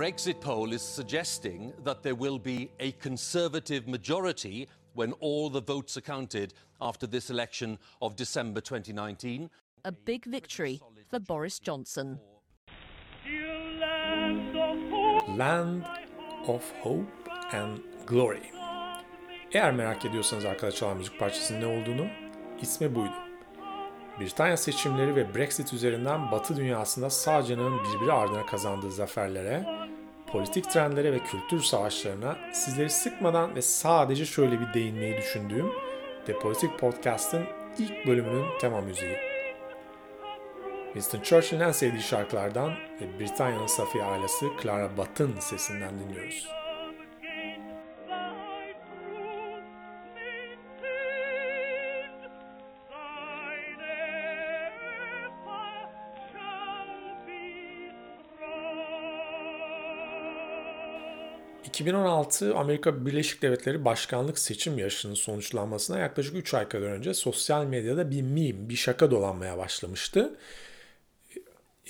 Our exit poll is suggesting that there will be a conservative majority when all the votes are counted after this election of December 2019. A big victory for Boris Johnson. Land of Hope and Glory. Eğer merak ediyorsanız arkadaşlar müzik parçasının ne olduğunu, ismi buydu. Britanya seçimleri ve Brexit üzerinden Batı dünyasında sağcının birbiri ardına kazandığı zaferlere, politik trendlere ve kültür savaşlarına sizleri sıkmadan ve sadece şöyle bir değinmeyi düşündüğüm The Politik Podcast'ın ilk bölümünün tema müziği. Winston Churchill'in en sevdiği şarkılardan ve Britanya'nın Safiye ailesi Clara Butt'ın sesinden dinliyoruz. ...2016 Amerika Birleşik Devletleri başkanlık seçim yarışının sonuçlanmasına yaklaşık 3 ay kadar önce sosyal medyada bir meme, bir şaka dolanmaya başlamıştı.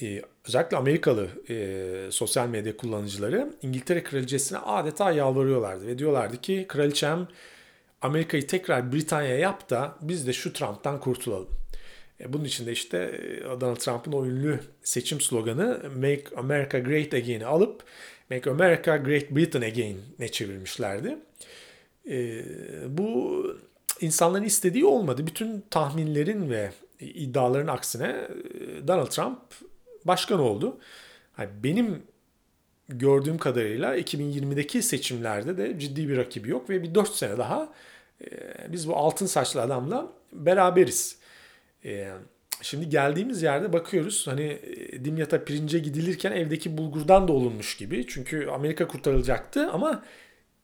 Ee, özellikle Amerikalı e, sosyal medya kullanıcıları İngiltere Kraliçesi'ne adeta yalvarıyorlardı ve diyorlardı ki kraliçem Amerika'yı tekrar Britanya yap da biz de şu Trump'tan kurtulalım. E, bunun için de işte e, Donald Trump'ın o ünlü seçim sloganı Make America Great Again'i alıp Make America Great Britain Again'e çevirmişlerdi. E, bu insanların istediği olmadı. Bütün tahminlerin ve iddiaların aksine e, Donald Trump başkan oldu. Yani benim gördüğüm kadarıyla 2020'deki seçimlerde de ciddi bir rakibi yok ve bir 4 sene daha e, biz bu altın saçlı adamla beraberiz. E, şimdi geldiğimiz yerde bakıyoruz hani e, Dimyat'a pirince gidilirken evdeki bulgurdan da olunmuş gibi. Çünkü Amerika kurtarılacaktı ama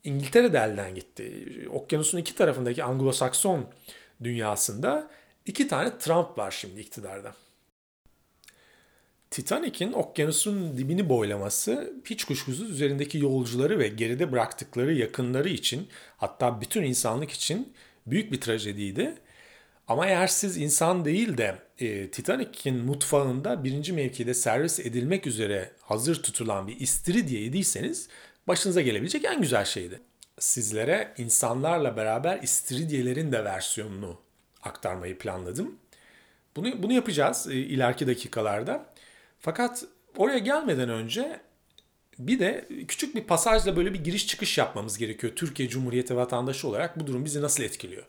İngiltere de elden gitti. Okyanusun iki tarafındaki Anglo-Sakson dünyasında iki tane Trump var şimdi iktidarda. Titanic'in okyanusun dibini boylaması hiç kuşkusuz üzerindeki yolcuları ve geride bıraktıkları yakınları için hatta bütün insanlık için büyük bir trajediydi. Ama eğer siz insan değil de e, Titanic'in mutfağında birinci mevkide servis edilmek üzere hazır tutulan bir istiridye yediyseniz başınıza gelebilecek en güzel şeydi. Sizlere insanlarla beraber istiridyelerin de versiyonunu aktarmayı planladım. Bunu, bunu yapacağız e, ileriki dakikalarda. Fakat oraya gelmeden önce bir de küçük bir pasajla böyle bir giriş çıkış yapmamız gerekiyor. Türkiye Cumhuriyeti vatandaşı olarak bu durum bizi nasıl etkiliyor?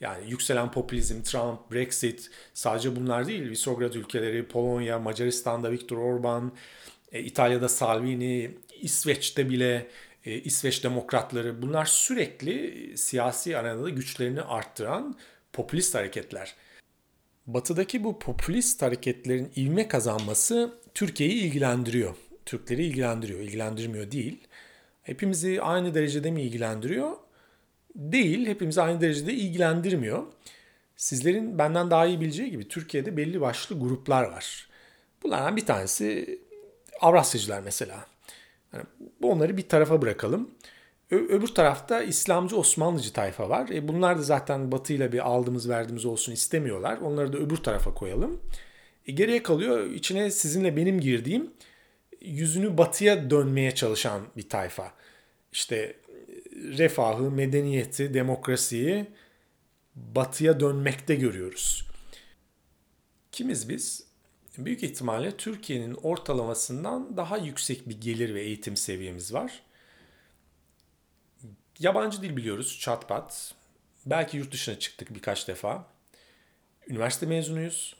Yani yükselen popülizm, Trump, Brexit sadece bunlar değil. Visegrad ülkeleri, Polonya, Macaristan'da Viktor Orban, e, İtalya'da Salvini, İsveç'te bile e, İsveç demokratları bunlar sürekli siyasi arenada güçlerini arttıran popülist hareketler. Batıdaki bu popülist hareketlerin ivme kazanması Türkiye'yi ilgilendiriyor. Türkleri ilgilendiriyor, ilgilendirmiyor değil. Hepimizi aynı derecede mi ilgilendiriyor? Değil, hepimizi aynı derecede ilgilendirmiyor. Sizlerin benden daha iyi bileceği gibi Türkiye'de belli başlı gruplar var. Bunlardan bir tanesi Avrasyacılar mesela. Yani onları bir tarafa bırakalım. Öbür tarafta İslamcı Osmanlıcı tayfa var. E bunlar da zaten Batı ile bir aldığımız verdiğimiz olsun istemiyorlar. Onları da öbür tarafa koyalım. E geriye kalıyor içine sizinle benim girdiğim yüzünü batıya dönmeye çalışan bir tayfa. İşte refahı, medeniyeti, demokrasiyi batıya dönmekte görüyoruz. Kimiz biz? Büyük ihtimalle Türkiye'nin ortalamasından daha yüksek bir gelir ve eğitim seviyemiz var. Yabancı dil biliyoruz çatpat. Belki yurt dışına çıktık birkaç defa. Üniversite mezunuyuz.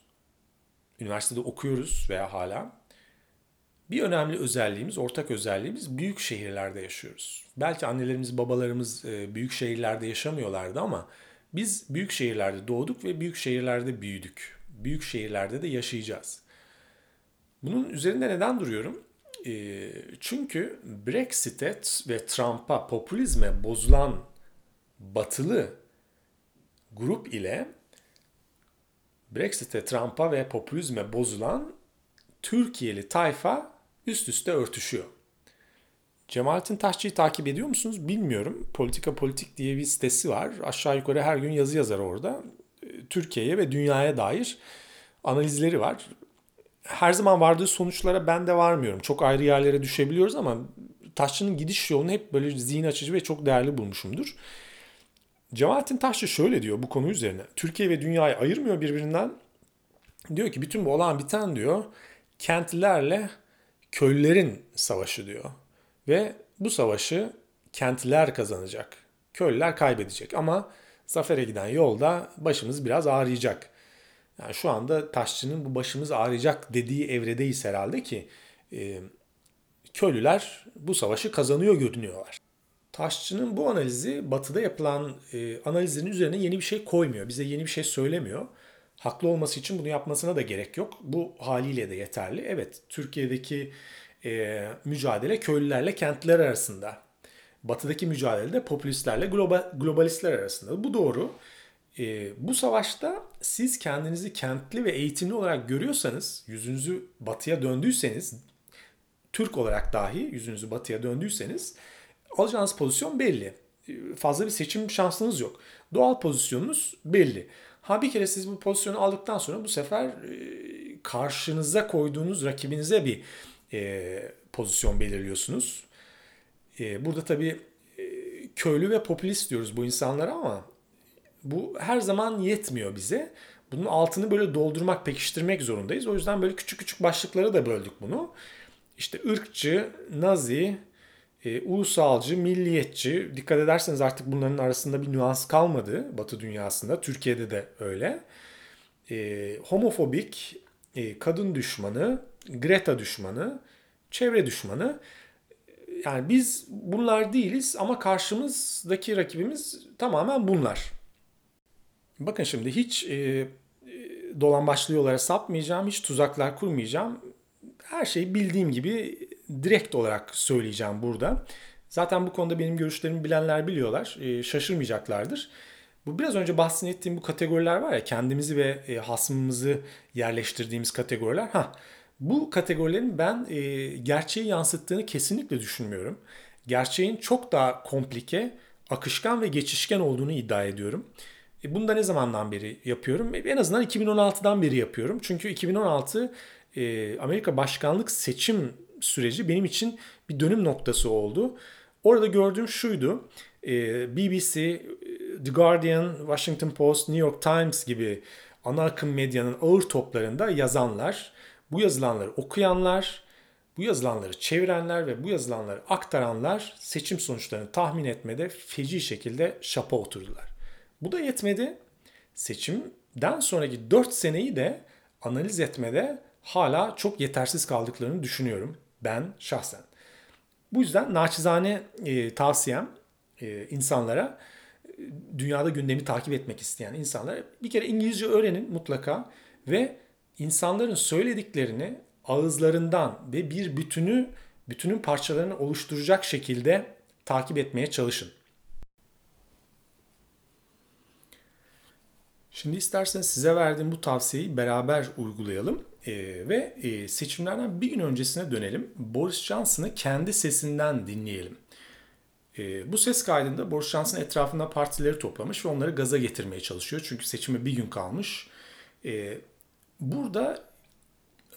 Üniversitede okuyoruz veya hala. Bir önemli özelliğimiz, ortak özelliğimiz büyük şehirlerde yaşıyoruz. Belki annelerimiz, babalarımız e, büyük şehirlerde yaşamıyorlardı ama biz büyük şehirlerde doğduk ve büyük şehirlerde büyüdük. Büyük şehirlerde de yaşayacağız. Bunun üzerinde neden duruyorum? Ee, çünkü Brexit'e ve Trump'a, popülizme bozulan batılı grup ile Brexit'e, Trump'a ve popülizme bozulan Türkiye'li tayfa üst üste örtüşüyor. Cemalettin Taşçı'yı takip ediyor musunuz bilmiyorum. Politika Politik diye bir sitesi var. Aşağı yukarı her gün yazı yazar orada. Türkiye'ye ve dünyaya dair analizleri var her zaman vardığı sonuçlara ben de varmıyorum. Çok ayrı yerlere düşebiliyoruz ama Taşçı'nın gidiş yolunu hep böyle zihin açıcı ve çok değerli bulmuşumdur. Cemalettin Taşçı şöyle diyor bu konu üzerine. Türkiye ve dünyayı ayırmıyor birbirinden. Diyor ki bütün bu olan biten diyor kentlilerle köylülerin savaşı diyor. Ve bu savaşı kentliler kazanacak. Köylüler kaybedecek ama zafere giden yolda başımız biraz ağrıyacak. Yani şu anda Taşçı'nın bu başımız ağrıyacak dediği evredeyiz herhalde ki e, köylüler bu savaşı kazanıyor görünüyorlar. Taşçı'nın bu analizi batıda yapılan e, analizlerin üzerine yeni bir şey koymuyor. Bize yeni bir şey söylemiyor. Haklı olması için bunu yapmasına da gerek yok. Bu haliyle de yeterli. Evet Türkiye'deki e, mücadele köylülerle kentliler arasında. Batıdaki mücadele de popülistlerle global, globalistler arasında. Bu doğru. E, bu savaşta siz kendinizi kentli ve eğitimli olarak görüyorsanız, yüzünüzü batıya döndüyseniz, Türk olarak dahi yüzünüzü batıya döndüyseniz alacağınız pozisyon belli. Fazla bir seçim şansınız yok. Doğal pozisyonunuz belli. Ha bir kere siz bu pozisyonu aldıktan sonra bu sefer e, karşınıza koyduğunuz rakibinize bir e, pozisyon belirliyorsunuz. E, burada tabii e, köylü ve popülist diyoruz bu insanlara ama bu her zaman yetmiyor bize. Bunun altını böyle doldurmak, pekiştirmek zorundayız. O yüzden böyle küçük küçük başlıklara da böldük bunu. İşte ırkçı, nazi, e, ulusalcı, milliyetçi. Dikkat ederseniz artık bunların arasında bir nüans kalmadı Batı dünyasında. Türkiye'de de öyle. E, homofobik, e, kadın düşmanı, Greta düşmanı, çevre düşmanı. Yani biz bunlar değiliz ama karşımızdaki rakibimiz tamamen bunlar. Bakın şimdi hiç e, e dolan başlı yollara sapmayacağım, hiç tuzaklar kurmayacağım. Her şeyi bildiğim gibi direkt olarak söyleyeceğim burada. Zaten bu konuda benim görüşlerimi bilenler biliyorlar. E, şaşırmayacaklardır. Bu biraz önce bahsettiğim bu kategoriler var ya kendimizi ve e, hasmımızı yerleştirdiğimiz kategoriler. Ha bu kategorilerin ben e, gerçeği yansıttığını kesinlikle düşünmüyorum. Gerçeğin çok daha komplike, akışkan ve geçişken olduğunu iddia ediyorum. E, bunu da ne zamandan beri yapıyorum? E, en azından 2016'dan beri yapıyorum. Çünkü 2016 e, Amerika başkanlık seçim süreci benim için bir dönüm noktası oldu. Orada gördüğüm şuydu. E, BBC, The Guardian, Washington Post, New York Times gibi ana akım medyanın ağır toplarında yazanlar, bu yazılanları okuyanlar, bu yazılanları çevirenler ve bu yazılanları aktaranlar seçim sonuçlarını tahmin etmede feci şekilde şapa oturdular. Bu da yetmedi. Seçimden sonraki 4 seneyi de analiz etmede hala çok yetersiz kaldıklarını düşünüyorum ben şahsen. Bu yüzden naçizane e, tavsiyem e, insanlara dünyada gündemi takip etmek isteyen insanlara bir kere İngilizce öğrenin mutlaka ve insanların söylediklerini ağızlarından ve bir bütünü bütünün parçalarını oluşturacak şekilde takip etmeye çalışın. Şimdi isterseniz size verdiğim bu tavsiyeyi beraber uygulayalım. Ee, ve e, seçimlerden bir gün öncesine dönelim. Boris Johnson'ı kendi sesinden dinleyelim. E, bu ses kaydında Boris Johnson etrafında partileri toplamış ve onları gaza getirmeye çalışıyor. Çünkü seçime bir gün kalmış. E, burada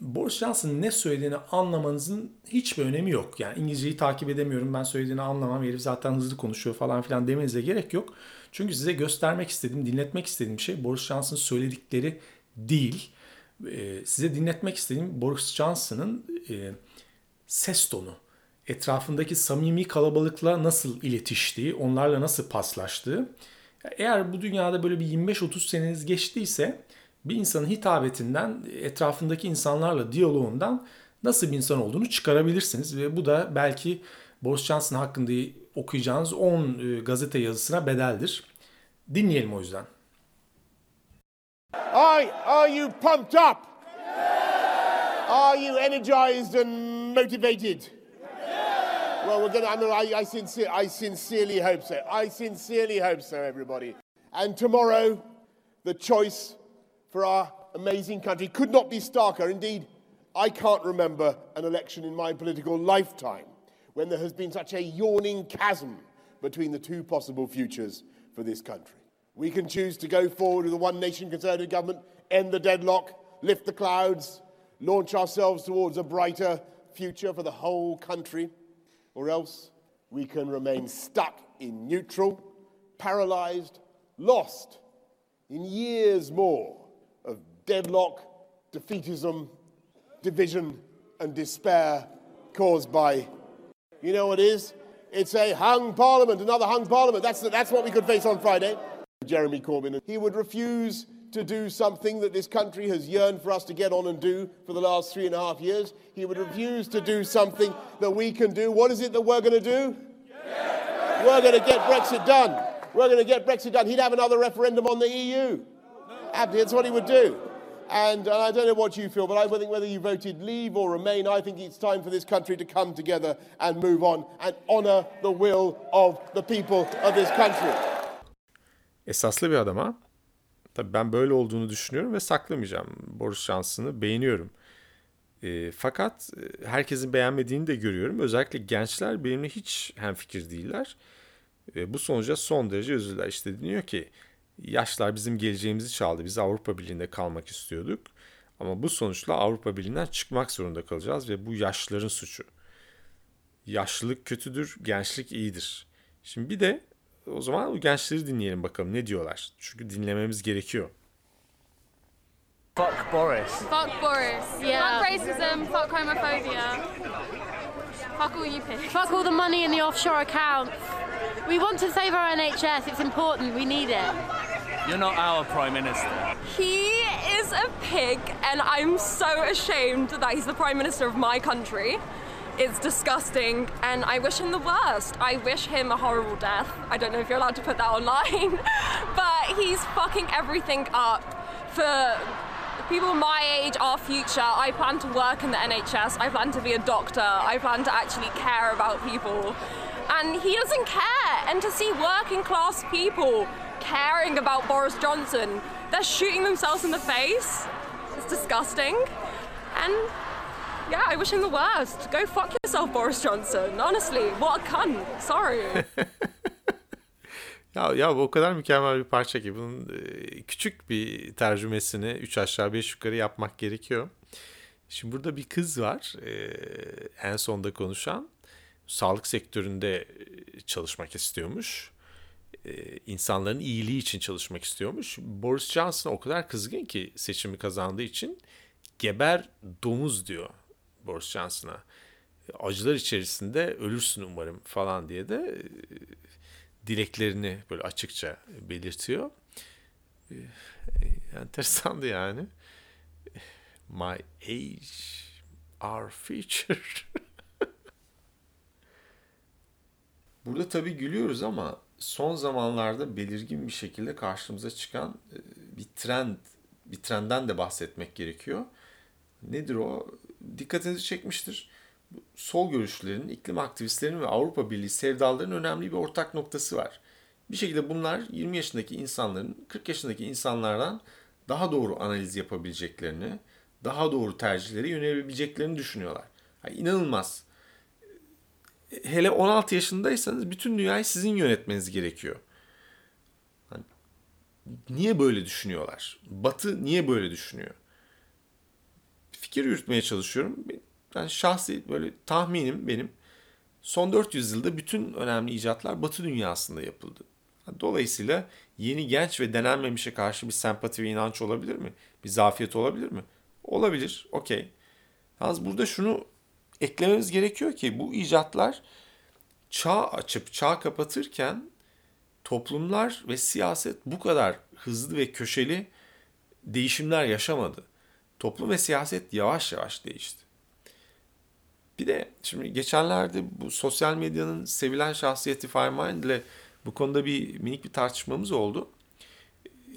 Boris Johnson'ın ne söylediğini anlamanızın hiçbir önemi yok. Yani İngilizceyi takip edemiyorum, ben söylediğini anlamam, herif zaten hızlı konuşuyor falan filan demenize gerek yok. Çünkü size göstermek istediğim, dinletmek istediğim şey Boris Johnson'ın söyledikleri değil. Ee, size dinletmek istediğim Boris Johnson'ın e, ses tonu. Etrafındaki samimi kalabalıkla nasıl iletiştiği, onlarla nasıl paslaştığı. Eğer bu dünyada böyle bir 25-30 seneniz geçtiyse bir insanın hitabetinden, etrafındaki insanlarla diyaloğundan nasıl bir insan olduğunu çıkarabilirsiniz. Ve bu da belki Boris Johnson hakkında okuyacağınız 10 e, gazete yazısına bedeldir. Dinleyelim o yüzden. Are, are you pumped up? Are you energized and motivated? Well, we're to, I, mean, I, I, sincere, I sincerely hope so. I sincerely hope so, everybody. And tomorrow, the choice for our amazing country could not be starker. Indeed, I can't remember an election in my political lifetime when there has been such a yawning chasm between the two possible futures for this country. We can choose to go forward with a one nation conservative government, end the deadlock, lift the clouds, launch ourselves towards a brighter future for the whole country, or else we can remain stuck in neutral, paralyzed, lost in years more of deadlock, defeatism, division, and despair caused by, you know what it is? It's a hung parliament, another hung parliament. That's, that's what we could face on Friday. Jeremy Corbyn. He would refuse to do something that this country has yearned for us to get on and do for the last three and a half years. He would refuse to do something that we can do. What is it that we're going to do? We're going to get Brexit done. We're going to get Brexit done. He'd have another referendum on the EU. That's what he would do. And uh, I don't know what you feel, but I think whether you voted leave or remain, I think it's time for this country to come together and move on and honour the will of the people of this country. Esaslı bir adam ha. Tabii ben böyle olduğunu düşünüyorum ve saklamayacağım. Boris Johnson'ı beğeniyorum. E, fakat herkesin beğenmediğini de görüyorum. Özellikle gençler benimle hiç hemfikir değiller. E, bu sonuca son derece üzüldüler. İşte deniyor ki yaşlar bizim geleceğimizi çaldı. Biz Avrupa Birliği'nde kalmak istiyorduk. Ama bu sonuçla Avrupa Birliği'nden çıkmak zorunda kalacağız ve bu yaşlıların suçu. Yaşlılık kötüdür, gençlik iyidir. Şimdi bir de o zaman o gençleri dinleyelim bakalım ne diyorlar. Çünkü dinlememiz gerekiyor. Fuck Boris. Fuck Boris. Yeah. Fuck racism. Fuck homophobia. Fuck all you pigs. Fuck all the money in the offshore accounts. We want to save our NHS. It's important. We need it. You're not our Prime Minister. He is a pig, and I'm so ashamed that he's the Prime Minister of my country. It's disgusting, and I wish him the worst. I wish him a horrible death. I don't know if you're allowed to put that online, but he's fucking everything up for people my age, our future. I plan to work in the NHS. I plan to be a doctor. I plan to actually care about people. And he doesn't care. And to see working class people caring about Boris Johnson, they're shooting themselves in the face. It's disgusting. And yeah, I wish him the worst. Go fuck yourself, Boris Johnson. Honestly, what a cunt. Sorry. Ya, ya bu o kadar mükemmel bir parça ki bunun e, küçük bir tercümesini 3 aşağı 5 yukarı yapmak gerekiyor. Şimdi burada bir kız var e, en sonda konuşan. Sağlık sektöründe e, çalışmak istiyormuş. İnsanların iyiliği için çalışmak istiyormuş. Boris Johnson o kadar kızgın ki seçimi kazandığı için geber domuz diyor Boris Johnson'a. Acılar içerisinde ölürsün umarım falan diye de e, dileklerini böyle açıkça belirtiyor. E, enteresandı yani. My age, our future. Burada tabii gülüyoruz ama son zamanlarda belirgin bir şekilde karşımıza çıkan e, bir trend, bir trendden de bahsetmek gerekiyor. Nedir o? Dikkatinizi çekmiştir. Sol görüşlerin, iklim aktivistlerinin ve Avrupa Birliği sevdalarının önemli bir ortak noktası var. Bir şekilde bunlar 20 yaşındaki insanların 40 yaşındaki insanlardan daha doğru analiz yapabileceklerini, daha doğru tercihlere yönelebileceklerini düşünüyorlar. Yani inanılmaz. Hele 16 yaşındaysanız bütün dünyayı sizin yönetmeniz gerekiyor. Yani niye böyle düşünüyorlar? Batı niye böyle düşünüyor? Fikir yürütmeye çalışıyorum. Ben şahsi böyle tahminim benim son 400 yılda bütün önemli icatlar Batı dünyasında yapıldı. Dolayısıyla yeni genç ve denenmemişe karşı bir sempati ve inanç olabilir mi? Bir zafiyet olabilir mi? Olabilir, okey. Yalnız burada şunu eklememiz gerekiyor ki bu icatlar çağ açıp çağ kapatırken toplumlar ve siyaset bu kadar hızlı ve köşeli değişimler yaşamadı. Toplum ve siyaset yavaş yavaş değişti. Bir de şimdi geçenlerde bu sosyal medyanın sevilen şahsiyeti Feynman ile bu konuda bir minik bir tartışmamız oldu.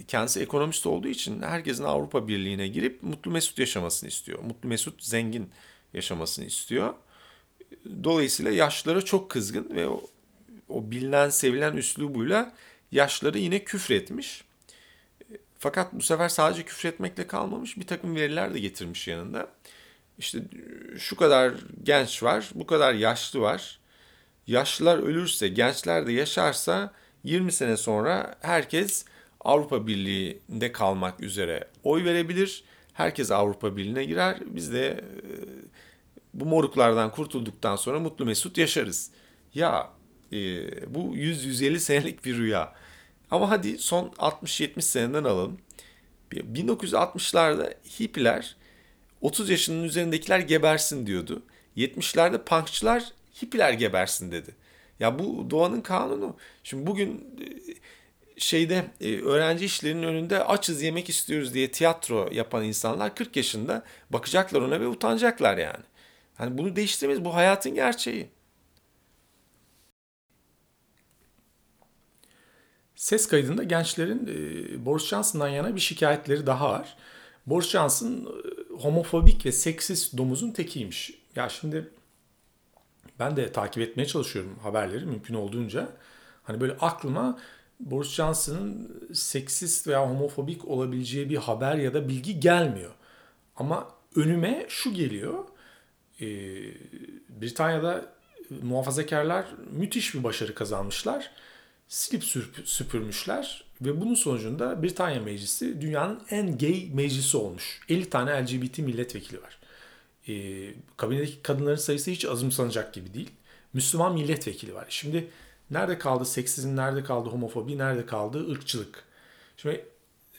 Kendisi ekonomist olduğu için herkesin Avrupa Birliği'ne girip mutlu mesut yaşamasını istiyor. Mutlu mesut zengin yaşamasını istiyor. Dolayısıyla yaşlara çok kızgın ve o, o bilinen sevilen üslubuyla yaşları yine küfretmiş. Fakat bu sefer sadece küfretmekle kalmamış bir takım veriler de getirmiş yanında. İşte şu kadar genç var, bu kadar yaşlı var. Yaşlılar ölürse, gençler de yaşarsa 20 sene sonra herkes Avrupa Birliği'nde kalmak üzere oy verebilir. Herkes Avrupa Birliği'ne girer. Biz de e, bu moruklardan kurtulduktan sonra mutlu mesut yaşarız. Ya e, bu 100-150 senelik bir rüya. Ama hadi son 60-70 seneden alalım. 1960'larda hippiler 30 yaşının üzerindekiler gebersin diyordu. 70'lerde punkçılar hippiler gebersin dedi. Ya bu doğanın kanunu. Şimdi bugün e, şeyde e, öğrenci işlerinin önünde açız yemek istiyoruz diye tiyatro yapan insanlar 40 yaşında bakacaklar ona ve utanacaklar yani. Hani bunu değiştiremeyiz. Bu hayatın gerçeği. Ses kaydında gençlerin e, Boris Johnson'dan yana bir şikayetleri daha var. Boris Johnson e, homofobik ve seksist domuzun tekiymiş. Ya şimdi ben de takip etmeye çalışıyorum haberleri mümkün olduğunca. Hani böyle aklıma Boris Johnson'ın seksist veya homofobik olabileceği bir haber ya da bilgi gelmiyor. Ama önüme şu geliyor. Ee, Britanya'da muhafazakarlar müthiş bir başarı kazanmışlar. Silip süpürmüşler ve bunun sonucunda Britanya Meclisi dünyanın en gay meclisi olmuş. 50 tane LGBT milletvekili var. Ee, kabinedeki kadınların sayısı hiç azımsanacak gibi değil. Müslüman milletvekili var. Şimdi Nerede kaldı seksizm, nerede kaldı homofobi, nerede kaldı ırkçılık? Şimdi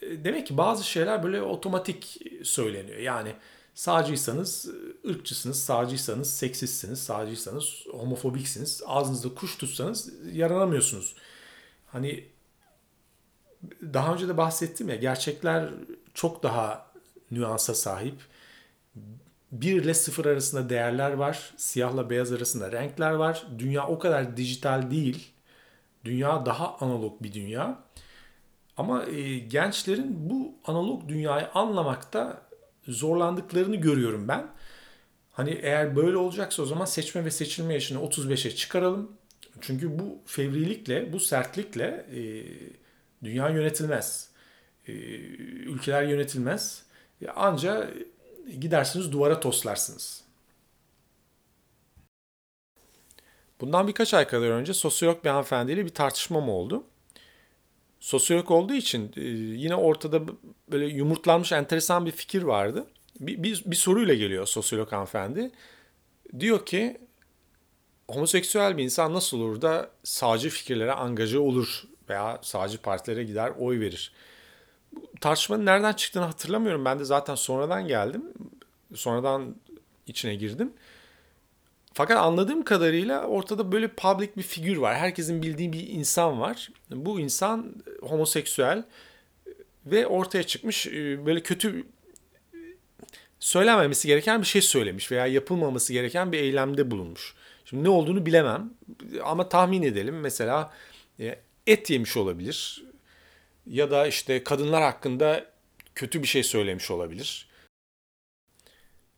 e, demek ki bazı şeyler böyle otomatik söyleniyor. Yani sağcıysanız e, ırkçısınız, sağcıysanız seksistsiniz, sağcıysanız homofobiksiniz. Ağzınızda kuş tutsanız yaranamıyorsunuz. Hani daha önce de bahsettim ya gerçekler çok daha nüansa sahip. 1 ile 0 arasında değerler var. Siyahla beyaz arasında renkler var. Dünya o kadar dijital değil. Dünya daha analog bir dünya. Ama e, gençlerin bu analog dünyayı anlamakta zorlandıklarını görüyorum ben. Hani eğer böyle olacaksa o zaman seçme ve seçilme yaşını 35'e çıkaralım. Çünkü bu fevrilikle, bu sertlikle e, dünya yönetilmez. E, ülkeler yönetilmez. Anca gidersiniz duvara toslarsınız. Bundan birkaç ay kadar önce sosyolog bir hanımefendiyle bir tartışmam oldu. Sosyolog olduğu için e, yine ortada böyle yumurtlanmış enteresan bir fikir vardı. Bir, bir, bir soruyla geliyor sosyolog hanımefendi. Diyor ki homoseksüel bir insan nasıl olur da sağcı fikirlere angaja olur veya sağcı partilere gider oy verir tartışmanın nereden çıktığını hatırlamıyorum. Ben de zaten sonradan geldim. Sonradan içine girdim. Fakat anladığım kadarıyla ortada böyle public bir figür var. Herkesin bildiği bir insan var. Bu insan homoseksüel ve ortaya çıkmış e, böyle kötü söylenmemesi gereken bir şey söylemiş veya yapılmaması gereken bir eylemde bulunmuş. Şimdi ne olduğunu bilemem ama tahmin edelim. Mesela e, et yemiş olabilir ya da işte kadınlar hakkında kötü bir şey söylemiş olabilir.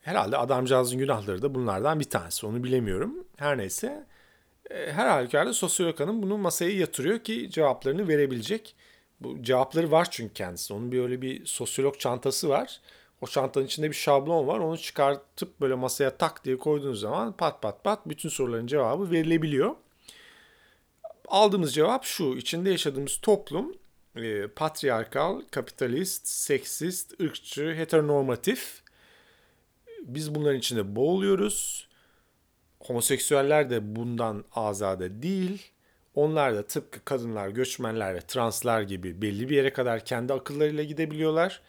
Herhalde adamcağızın günahları da bunlardan bir tanesi. Onu bilemiyorum. Her neyse. E, her halükarda sosyolog hanım bunu masaya yatırıyor ki cevaplarını verebilecek. Bu cevapları var çünkü kendisi. Onun bir öyle bir sosyolog çantası var. O çantanın içinde bir şablon var. Onu çıkartıp böyle masaya tak diye koyduğunuz zaman pat pat pat bütün soruların cevabı verilebiliyor. Aldığımız cevap şu. İçinde yaşadığımız toplum e, patriarkal, kapitalist, seksist, ırkçı, heteronormatif. Biz bunların içinde boğuluyoruz. Homoseksüeller de bundan azade değil. Onlar da tıpkı kadınlar, göçmenler ve translar gibi belli bir yere kadar kendi akıllarıyla gidebiliyorlar.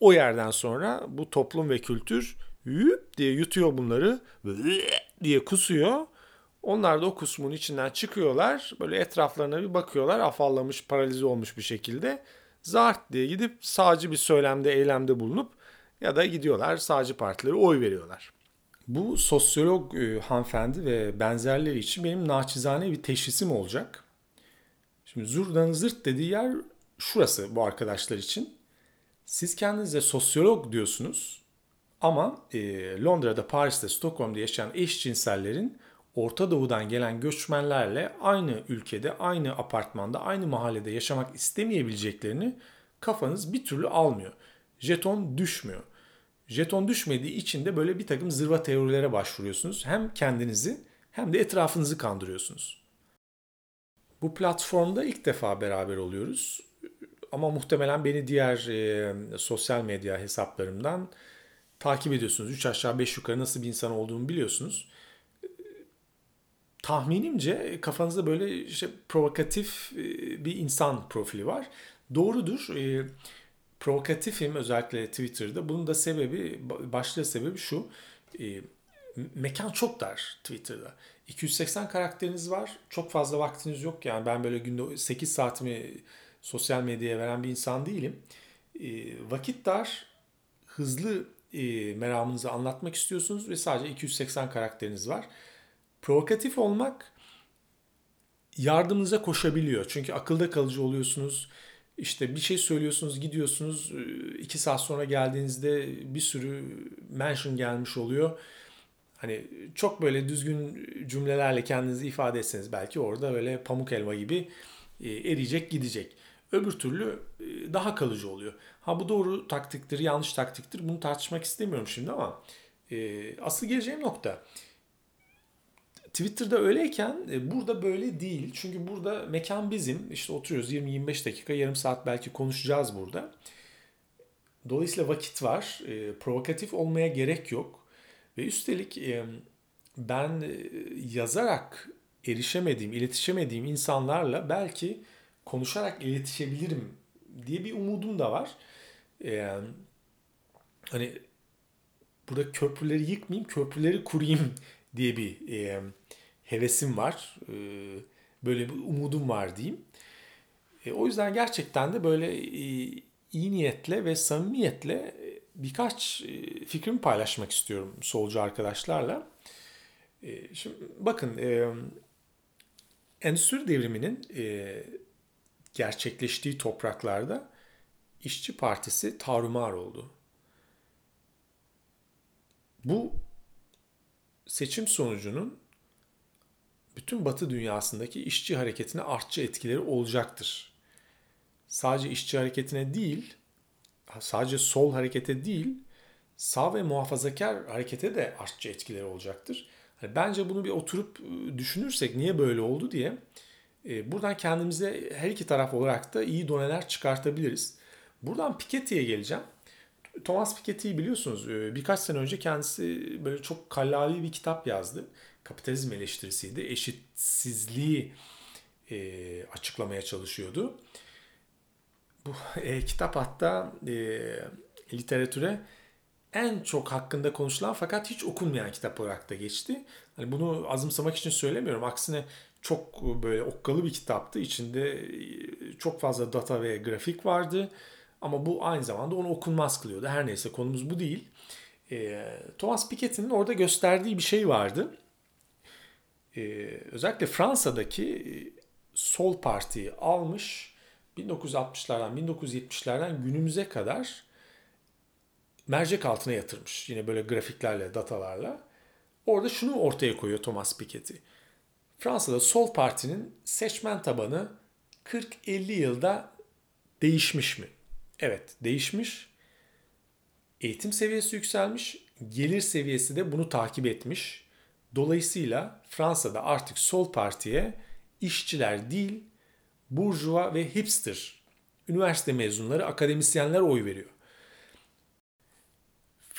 O yerden sonra bu toplum ve kültür yüp diye yutuyor bunları diye kusuyor onlar da o kusmun içinden çıkıyorlar. Böyle etraflarına bir bakıyorlar. Afallamış, paralize olmuş bir şekilde. Zart diye gidip sağcı bir söylemde, eylemde bulunup ya da gidiyorlar sağcı partilere oy veriyorlar. Bu sosyolog e, hanımefendi ve benzerleri için benim naçizane bir teşhisim olacak. Şimdi zurdanın zırt dediği yer şurası bu arkadaşlar için. Siz kendinize sosyolog diyorsunuz ama e, Londra'da, Paris'te, Stockholm'da yaşayan eşcinsellerin Orta Doğu'dan gelen göçmenlerle aynı ülkede, aynı apartmanda, aynı mahallede yaşamak istemeyebileceklerini kafanız bir türlü almıyor. Jeton düşmüyor. Jeton düşmediği için de böyle bir takım zırva teorilere başvuruyorsunuz. Hem kendinizi hem de etrafınızı kandırıyorsunuz. Bu platformda ilk defa beraber oluyoruz. Ama muhtemelen beni diğer e, sosyal medya hesaplarımdan takip ediyorsunuz. 3 aşağı 5 yukarı nasıl bir insan olduğumu biliyorsunuz. Tahminimce kafanızda böyle işte provokatif bir insan profili var. Doğrudur. E, provokatifim özellikle Twitter'da. Bunun da sebebi, başlıca sebebi şu. E, mekan çok dar Twitter'da. 280 karakteriniz var. Çok fazla vaktiniz yok. Yani ben böyle günde 8 saatimi sosyal medyaya veren bir insan değilim. E, vakit dar. Hızlı e, meramınızı anlatmak istiyorsunuz ve sadece 280 karakteriniz var. Provokatif olmak yardımınıza koşabiliyor. Çünkü akılda kalıcı oluyorsunuz. İşte bir şey söylüyorsunuz, gidiyorsunuz. iki saat sonra geldiğinizde bir sürü mention gelmiş oluyor. Hani çok böyle düzgün cümlelerle kendinizi ifade etseniz belki orada öyle pamuk elma gibi e, eriyecek gidecek. Öbür türlü e, daha kalıcı oluyor. Ha bu doğru taktiktir, yanlış taktiktir bunu tartışmak istemiyorum şimdi ama e, asıl geleceğim nokta Twitter'da öyleyken e, burada böyle değil. Çünkü burada mekan bizim. İşte oturuyoruz 20-25 dakika, yarım saat belki konuşacağız burada. Dolayısıyla vakit var. E, provokatif olmaya gerek yok. Ve üstelik e, ben e, yazarak erişemediğim, iletişemediğim insanlarla belki konuşarak iletişebilirim diye bir umudum da var. E, hani burada köprüleri yıkmayayım, köprüleri kurayım diye bir e, hevesim var. E, böyle bir umudum var diyeyim. E, o yüzden gerçekten de böyle e, iyi niyetle ve samimiyetle birkaç e, fikrimi paylaşmak istiyorum solcu arkadaşlarla. E, şimdi bakın e, endüstri devriminin e, gerçekleştiği topraklarda işçi Partisi tarumar oldu. Bu seçim sonucunun bütün Batı dünyasındaki işçi hareketine artçı etkileri olacaktır. Sadece işçi hareketine değil, sadece sol harekete değil, sağ ve muhafazakar harekete de artçı etkileri olacaktır. Hani bence bunu bir oturup ıı, düşünürsek niye böyle oldu diye buradan kendimize her iki taraf olarak da iyi doneler çıkartabiliriz. Buradan Piketty'ye geleceğim. Thomas Piketty'yi biliyorsunuz e, birkaç sene önce kendisi böyle çok kallavi bir kitap yazdı. Kapitalizm eleştirisiydi. Eşitsizliği e, açıklamaya çalışıyordu. Bu e, kitap hatta e, literatüre en çok hakkında konuşulan fakat hiç okunmayan kitap olarak da geçti. Hani bunu azımsamak için söylemiyorum. Aksine çok böyle okkalı bir kitaptı. İçinde e, çok fazla data ve grafik vardı. Ama bu aynı zamanda onu okunmaz kılıyordu. Her neyse konumuz bu değil. E, Thomas Piketty'nin orada gösterdiği bir şey vardı. E, özellikle Fransa'daki e, sol partiyi almış 1960'lardan 1970'lerden günümüze kadar mercek altına yatırmış. Yine böyle grafiklerle, datalarla. Orada şunu ortaya koyuyor Thomas Piketty. Fransa'da sol partinin seçmen tabanı 40-50 yılda değişmiş mi? Evet değişmiş. Eğitim seviyesi yükselmiş. Gelir seviyesi de bunu takip etmiş. Dolayısıyla Fransa'da artık sol partiye işçiler değil, burjuva ve hipster, üniversite mezunları, akademisyenler oy veriyor.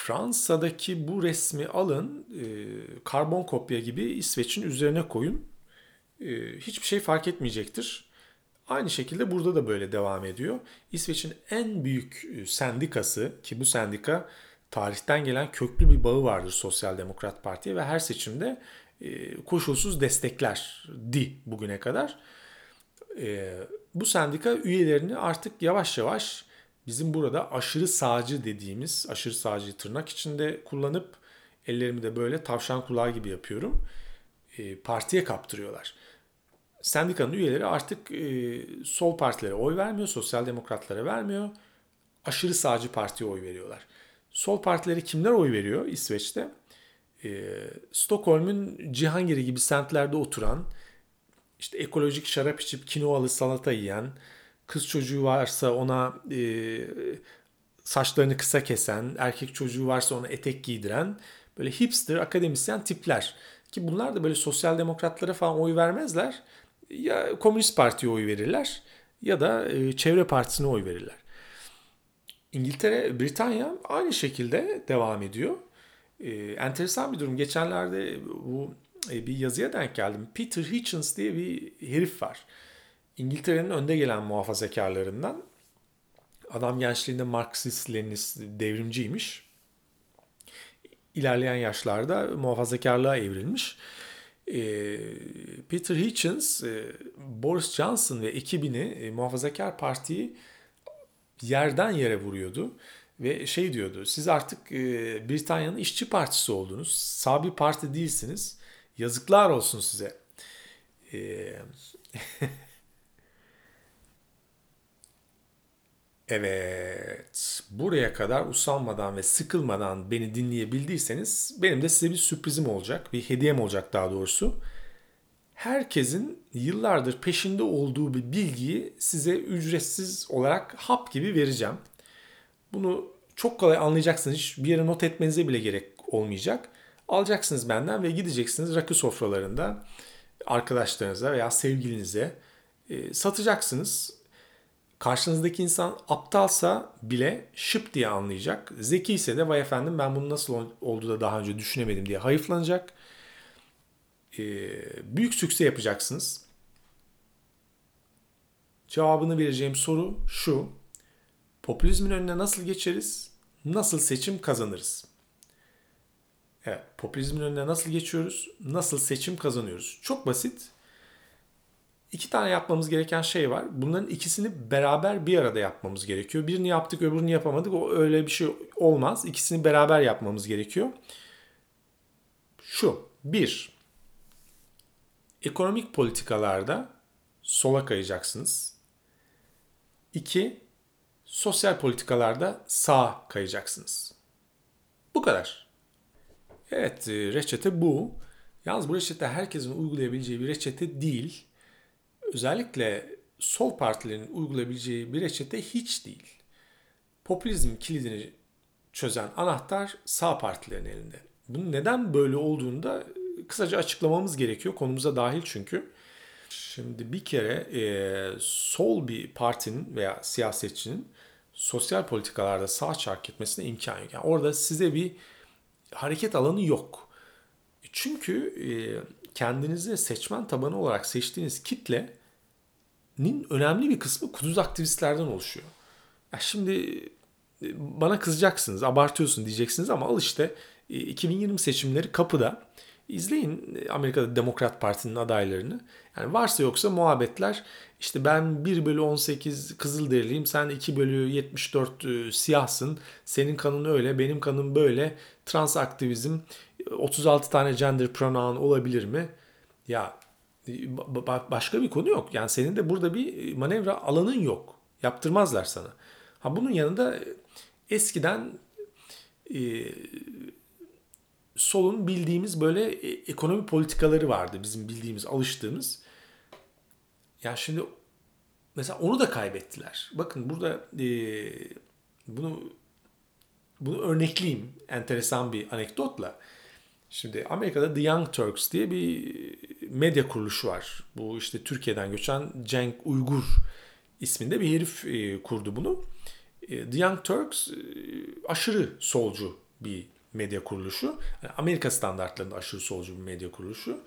Fransa'daki bu resmi alın, e, karbon kopya gibi İsveç'in üzerine koyun. E, hiçbir şey fark etmeyecektir. Aynı şekilde burada da böyle devam ediyor. İsveç'in en büyük e, sendikası ki bu sendika tarihten gelen köklü bir bağı vardır Sosyal Demokrat Parti'ye ve her seçimde e, koşulsuz desteklerdi bugüne kadar. E, bu sendika üyelerini artık yavaş yavaş bizim burada aşırı sağcı dediğimiz, aşırı sağcı tırnak içinde kullanıp ellerimi de böyle tavşan kulağı gibi yapıyorum. Partiye kaptırıyorlar sendikanın üyeleri artık e, sol partilere oy vermiyor, sosyal demokratlara vermiyor. Aşırı sağcı partiye oy veriyorlar. Sol partileri kimler oy veriyor İsveç'te? E, Stockholm'un Cihangir'i gibi semtlerde oturan, işte ekolojik şarap içip kinoalı salata yiyen, kız çocuğu varsa ona e, saçlarını kısa kesen, erkek çocuğu varsa ona etek giydiren böyle hipster akademisyen tipler. Ki bunlar da böyle sosyal demokratlara falan oy vermezler ya Komünist Parti'ye oy verirler ya da e, Çevre Partisi'ne oy verirler. İngiltere, Britanya aynı şekilde devam ediyor. E, enteresan bir durum. Geçenlerde bu e, bir yazıya denk geldim. Peter Hitchens diye bir herif var. İngiltere'nin önde gelen muhafazakarlarından. Adam gençliğinde Marksist, Leninist, devrimciymiş. İlerleyen yaşlarda muhafazakarlığa evrilmiş. E, Peter Hitchens, e, Boris Johnson ve ekibini e, muhafazakar partiyi yerden yere vuruyordu. Ve şey diyordu, siz artık Britanya'nın işçi partisi oldunuz. Sağ bir parti değilsiniz. Yazıklar olsun size. Evet, buraya kadar usanmadan ve sıkılmadan beni dinleyebildiyseniz benim de size bir sürprizim olacak, bir hediyem olacak daha doğrusu. Herkesin yıllardır peşinde olduğu bir bilgiyi size ücretsiz olarak hap gibi vereceğim. Bunu çok kolay anlayacaksınız. Hiç bir yere not etmenize bile gerek olmayacak. Alacaksınız benden ve gideceksiniz rakı sofralarında arkadaşlarınıza veya sevgilinize e, satacaksınız karşınızdaki insan aptalsa bile şıp diye anlayacak. Zeki ise de vay efendim ben bunu nasıl oldu da daha önce düşünemedim diye hayıflanacak. Ee, büyük sükse yapacaksınız. Cevabını vereceğim soru şu. Popülizmin önüne nasıl geçeriz? Nasıl seçim kazanırız? Evet, popülizmin önüne nasıl geçiyoruz? Nasıl seçim kazanıyoruz? Çok basit iki tane yapmamız gereken şey var. Bunların ikisini beraber bir arada yapmamız gerekiyor. Birini yaptık öbürünü yapamadık. O öyle bir şey olmaz. İkisini beraber yapmamız gerekiyor. Şu. Bir. Ekonomik politikalarda sola kayacaksınız. İki. Sosyal politikalarda sağa kayacaksınız. Bu kadar. Evet reçete bu. Yalnız bu reçete herkesin uygulayabileceği bir reçete değil özellikle sol partilerin uygulayabileceği bir reçete hiç değil. Popülizm kilidini çözen anahtar sağ partilerin elinde. Bunun neden böyle olduğunu da kısaca açıklamamız gerekiyor. Konumuza dahil çünkü. Şimdi bir kere e, sol bir partinin veya siyasetçinin sosyal politikalarda sağ çark etmesine imkan yok. Yani orada size bir hareket alanı yok. Çünkü e, kendinizi seçmen tabanı olarak seçtiğiniz kitlenin önemli bir kısmı kuduz aktivistlerden oluşuyor. Ya şimdi e, bana kızacaksınız, abartıyorsun diyeceksiniz ama al işte 2020 e, seçimleri kapıda. İzleyin e, Amerika'da Demokrat Parti'nin adaylarını. Yani varsa yoksa muhabbetler işte ben 1 bölü 18 Kızılderiliyim sen 2 bölü 74 siyahsın senin kanın öyle benim kanım böyle trans aktivizm 36 tane gender pronoun olabilir mi? Ya başka bir konu yok. Yani senin de burada bir manevra alanın yok. Yaptırmazlar sana. Ha bunun yanında eskiden e, solun bildiğimiz böyle e, ekonomi politikaları vardı. Bizim bildiğimiz, alıştığımız. Yani şimdi mesela onu da kaybettiler. Bakın burada e, bunu bunu örnekleyeyim enteresan bir anekdotla. Şimdi Amerika'da The Young Turks diye bir medya kuruluşu var. Bu işte Türkiye'den göçen Cenk Uygur isminde bir herif e, kurdu bunu. E, The Young Turks e, aşırı solcu bir medya kuruluşu. Amerika standartlarında aşırı solcu bir medya kuruluşu.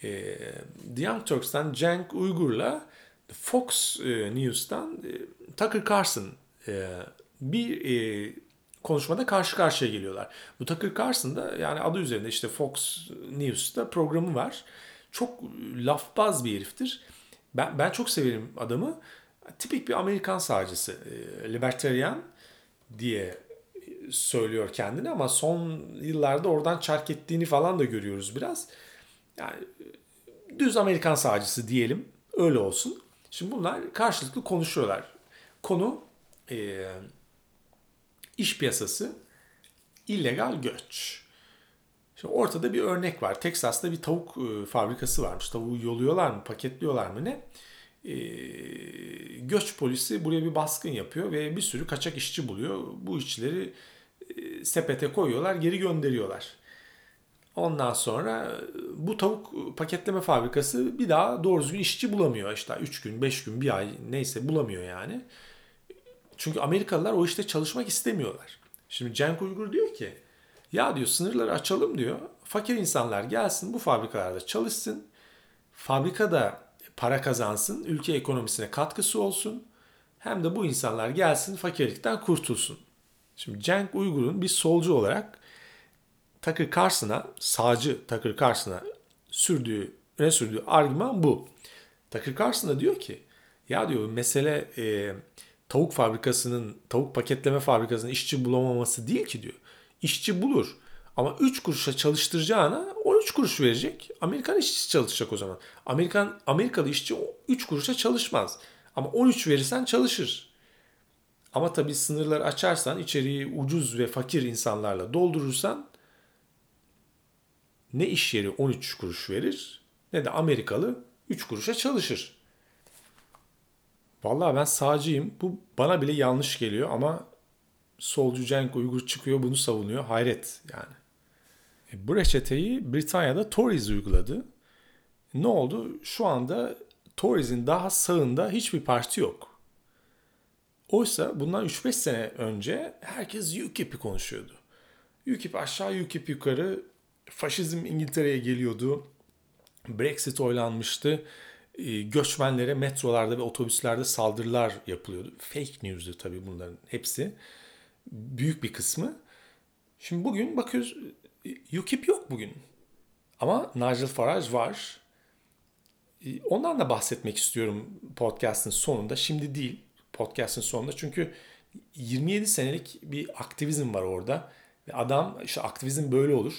The Young Turks'tan Cenk Uygur'la Fox News'tan Tucker Carlson bir konuşmada karşı karşıya geliyorlar. Bu Tucker Carlson da yani adı üzerinde işte Fox News'ta programı var. Çok lafbaz bir heriftir. Ben, ben çok severim adamı. Tipik bir Amerikan sağcısı. E, libertarian diye söylüyor kendini ama son yıllarda oradan çark ettiğini falan da görüyoruz biraz. Yani düz Amerikan sağcısı diyelim. Öyle olsun. Şimdi bunlar karşılıklı konuşuyorlar. Konu e, iş piyasası, illegal göç. Şimdi ortada bir örnek var. Texas'ta bir tavuk e, fabrikası varmış. Tavuğu yoluyorlar mı, paketliyorlar mı ne? E, göç polisi buraya bir baskın yapıyor ve bir sürü kaçak işçi buluyor. Bu işçileri e, sepete koyuyorlar, geri gönderiyorlar. Ondan sonra bu tavuk paketleme fabrikası bir daha doğru düzgün işçi bulamıyor. İşte 3 gün, 5 gün, bir ay neyse bulamıyor yani. Çünkü Amerikalılar o işte çalışmak istemiyorlar. Şimdi Cenk Uygur diyor ki ya diyor sınırları açalım diyor. Fakir insanlar gelsin bu fabrikalarda çalışsın. Fabrikada para kazansın, ülke ekonomisine katkısı olsun. Hem de bu insanlar gelsin fakirlikten kurtulsun. Şimdi Cenk Uygur'un bir solcu olarak Tucker Carlson'a, sağcı Tucker Carlson'a sürdüğü, öne sürdüğü argüman bu. Tucker Carlson da diyor ki ya diyor mesele e, tavuk fabrikasının, tavuk paketleme fabrikasının işçi bulamaması değil ki diyor. İşçi bulur. Ama 3 kuruşa çalıştıracağına 13 kuruş verecek. Amerikan işçisi çalışacak o zaman. Amerikan Amerikalı işçi 3 kuruşa çalışmaz. Ama 13 verirsen çalışır. Ama tabii sınırları açarsan, içeriği ucuz ve fakir insanlarla doldurursan ne iş yeri 13 kuruş verir ne de Amerikalı 3 kuruşa çalışır. Vallahi ben sağcıyım. Bu bana bile yanlış geliyor ama solcu Cenk Uygur çıkıyor bunu savunuyor. Hayret yani. E, bu reçeteyi Britanya'da Tories uyguladı. Ne oldu? Şu anda Toryes'in daha sağında hiçbir parti yok. Oysa bundan 3-5 sene önce herkes UKIP'i konuşuyordu. UKIP aşağı UKIP yukarı faşizm İngiltere'ye geliyordu. Brexit oylanmıştı. E, göçmenlere metrolarda ve otobüslerde saldırılar yapılıyordu. Fake news'du tabii bunların hepsi. Büyük bir kısmı. Şimdi bugün bakıyoruz UKIP yok bugün. Ama Nigel Farage var. E, ondan da bahsetmek istiyorum podcast'ın sonunda. Şimdi değil podcast'ın sonunda. Çünkü 27 senelik bir aktivizm var orada. Ve adam işte aktivizm böyle olur.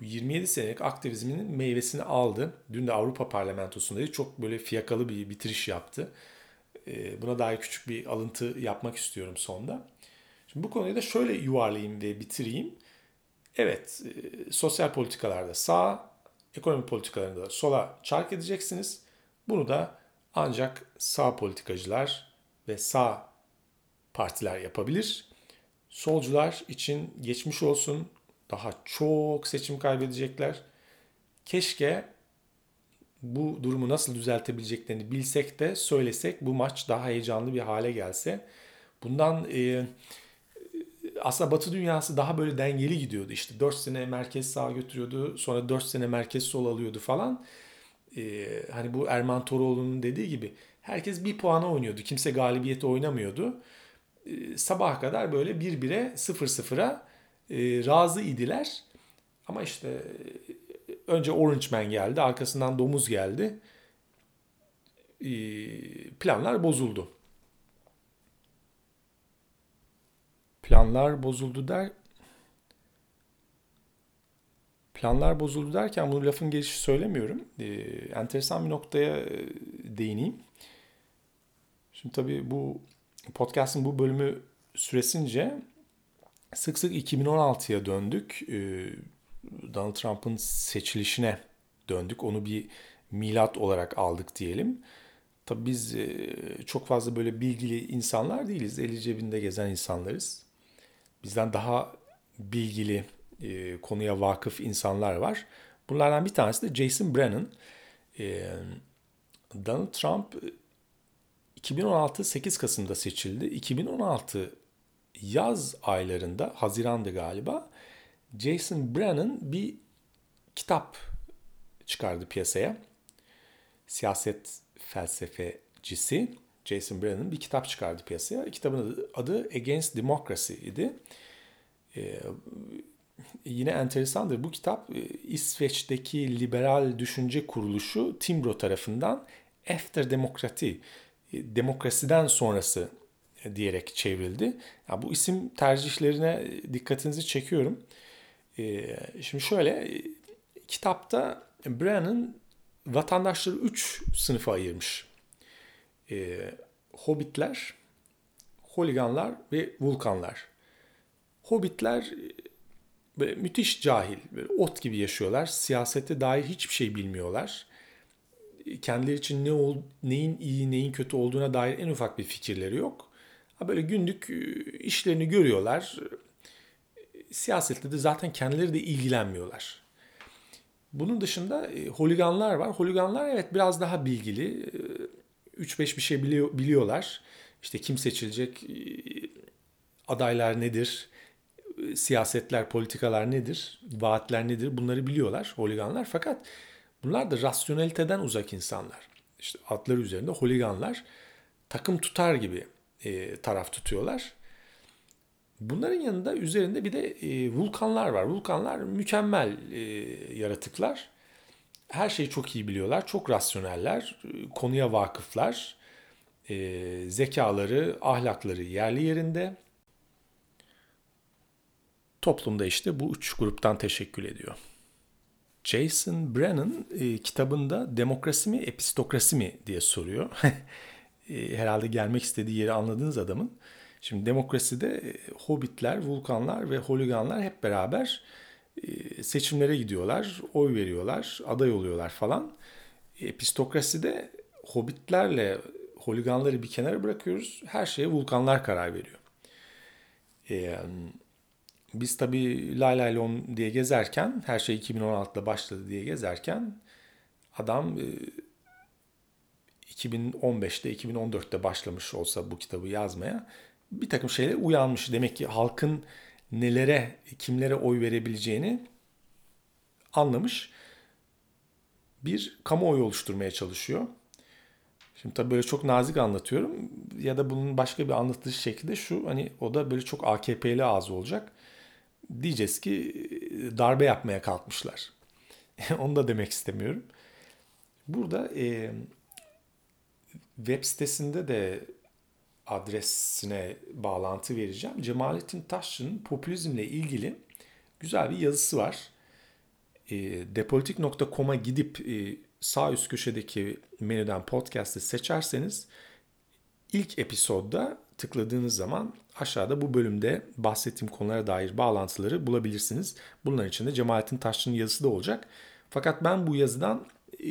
Bu 27 senelik aktivizminin meyvesini aldı. Dün de Avrupa Parlamentosu'ndaydı. Çok böyle fiyakalı bir bitiriş yaptı. E, buna dair küçük bir alıntı yapmak istiyorum sonda. Şimdi bu konuyu da şöyle yuvarlayayım ve bitireyim. Evet, e, sosyal politikalarda sağ, ekonomi politikalarında da sola çark edeceksiniz. Bunu da ancak sağ politikacılar ve sağ partiler yapabilir. Solcular için geçmiş olsun daha çok seçim kaybedecekler. Keşke bu durumu nasıl düzeltebileceklerini bilsek de söylesek bu maç daha heyecanlı bir hale gelse. Bundan e, aslında Batı dünyası daha böyle dengeli gidiyordu. İşte 4 sene merkez sağ götürüyordu. Sonra 4 sene merkez sol alıyordu falan. Ee, hani bu Erman Toroğlu'nun dediği gibi herkes bir puana oynuyordu. Kimse galibiyeti oynamıyordu. Ee, sabaha kadar böyle bir bire sıfır sıfıra e, razı idiler. Ama işte önce Orange Man geldi. Arkasından Domuz geldi. E, planlar bozuldu. Planlar bozuldu der. Planlar bozuldu derken bunu lafın gelişi söylemiyorum. E, enteresan bir noktaya e, değineyim. Şimdi tabii bu podcast'ın bu bölümü süresince sık sık 2016'ya döndük. E, Donald Trump'ın seçilişine döndük. Onu bir milat olarak aldık diyelim. Tabii biz e, çok fazla böyle bilgili insanlar değiliz. Eli cebinde gezen insanlarız bizden daha bilgili, e, konuya vakıf insanlar var. Bunlardan bir tanesi de Jason Brennan. E, Donald Trump 2016 8 Kasım'da seçildi. 2016 yaz aylarında, Haziran'dı galiba, Jason Brennan bir kitap çıkardı piyasaya. Siyaset felsefecisi Jason Brennan bir kitap çıkardı piyasaya. Kitabın adı, Against Democracy idi. Ee, yine enteresandır. Bu kitap e, İsveç'teki liberal düşünce kuruluşu Timbro tarafından After Democracy, e, demokrasiden sonrası diyerek çevrildi. Yani bu isim tercihlerine dikkatinizi çekiyorum. Ee, şimdi şöyle, kitapta Brennan vatandaşları üç sınıfa ayırmış e, hobbitler, holiganlar ve vulkanlar. Hobbitler e, böyle müthiş cahil, böyle ot gibi yaşıyorlar. Siyasete dair hiçbir şey bilmiyorlar. Kendileri için ne ol, neyin iyi, neyin kötü olduğuna dair en ufak bir fikirleri yok. Böyle günlük e, işlerini görüyorlar. Siyasette de zaten kendileri de ilgilenmiyorlar. Bunun dışında e, holiganlar var. Holiganlar evet biraz daha bilgili. 3-5 bir şey biliyor, biliyorlar. İşte kim seçilecek, adaylar nedir, siyasetler, politikalar nedir, vaatler nedir bunları biliyorlar holiganlar. Fakat bunlar da rasyoneliteden uzak insanlar. İşte adları üzerinde holiganlar takım tutar gibi e, taraf tutuyorlar. Bunların yanında üzerinde bir de e, vulkanlar var. Vulkanlar mükemmel e, yaratıklar. Her şeyi çok iyi biliyorlar, çok rasyoneller, konuya vakıflar, e, zekaları, ahlakları yerli yerinde. Toplumda işte bu üç gruptan teşekkül ediyor. Jason Brennan e, kitabında demokrasi mi, epistokrasi mi diye soruyor. e, herhalde gelmek istediği yeri anladığınız adamın. Şimdi demokraside e, hobbitler, vulkanlar ve holiganlar hep beraber e, seçimlere gidiyorlar, oy veriyorlar, aday oluyorlar falan. Epistokraside hobbitlerle holiganları bir kenara bırakıyoruz. Her şeye vulkanlar karar veriyor. Biz tabii Lay Lay Lon diye gezerken, her şey 2016'da başladı diye gezerken adam 2015'te, 2014'te başlamış olsa bu kitabı yazmaya bir takım şeyler uyanmış. Demek ki halkın nelere, kimlere oy verebileceğini anlamış. Bir kamuoyu oluşturmaya çalışıyor. Şimdi tabii böyle çok nazik anlatıyorum ya da bunun başka bir anlatış şekli de şu hani o da böyle çok AKP'li ağzı olacak. Diyeceğiz ki darbe yapmaya kalkmışlar. Onu da demek istemiyorum. Burada e, web sitesinde de adresine bağlantı vereceğim. Cemalettin Taşçı'nın popülizmle ilgili güzel bir yazısı var. E, depolitik.com'a gidip e, sağ üst köşedeki menüden podcast'ı seçerseniz ilk episodda tıkladığınız zaman aşağıda bu bölümde bahsettiğim konulara dair bağlantıları bulabilirsiniz. Bunların içinde Cemalettin Taşçı'nın yazısı da olacak. Fakat ben bu yazıdan e,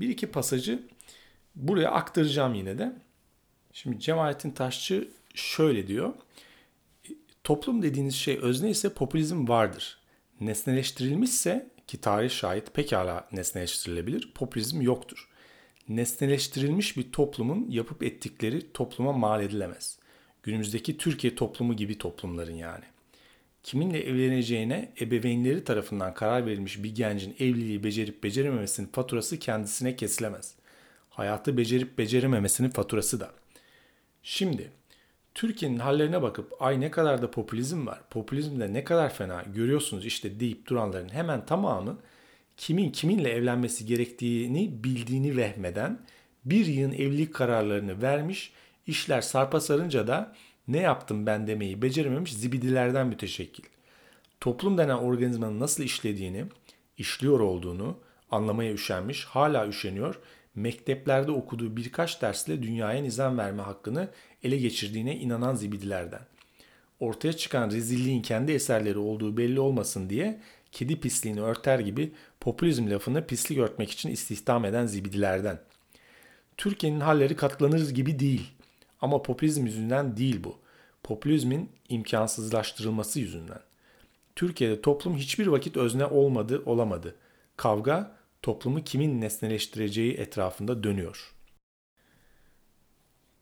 bir iki pasajı buraya aktaracağım yine de. Şimdi Cemalettin Taşçı şöyle diyor. Toplum dediğiniz şey özne ise popülizm vardır. Nesneleştirilmişse ki tarih şahit pekala nesneleştirilebilir, popülizm yoktur. Nesneleştirilmiş bir toplumun yapıp ettikleri topluma mal edilemez. Günümüzdeki Türkiye toplumu gibi toplumların yani. Kiminle evleneceğine ebeveynleri tarafından karar verilmiş bir gencin evliliği becerip becerememesinin faturası kendisine kesilemez. Hayatı becerip becerememesinin faturası da. Şimdi Türkiye'nin hallerine bakıp ay ne kadar da popülizm var, popülizm de ne kadar fena görüyorsunuz işte deyip duranların hemen tamamı kimin kiminle evlenmesi gerektiğini bildiğini vehmeden bir yığın evlilik kararlarını vermiş, işler sarpa sarınca da ne yaptım ben demeyi becerememiş zibidilerden müteşekkil. Toplum denen organizmanın nasıl işlediğini, işliyor olduğunu anlamaya üşenmiş, hala üşeniyor mekteplerde okuduğu birkaç dersle dünyaya nizam verme hakkını ele geçirdiğine inanan zibidilerden. Ortaya çıkan rezilliğin kendi eserleri olduğu belli olmasın diye kedi pisliğini örter gibi popülizm lafını pislik örtmek için istihdam eden zibidilerden. Türkiye'nin halleri katlanır gibi değil. Ama popülizm yüzünden değil bu. Popülizmin imkansızlaştırılması yüzünden. Türkiye'de toplum hiçbir vakit özne olmadı, olamadı. Kavga toplumu kimin nesneleştireceği etrafında dönüyor.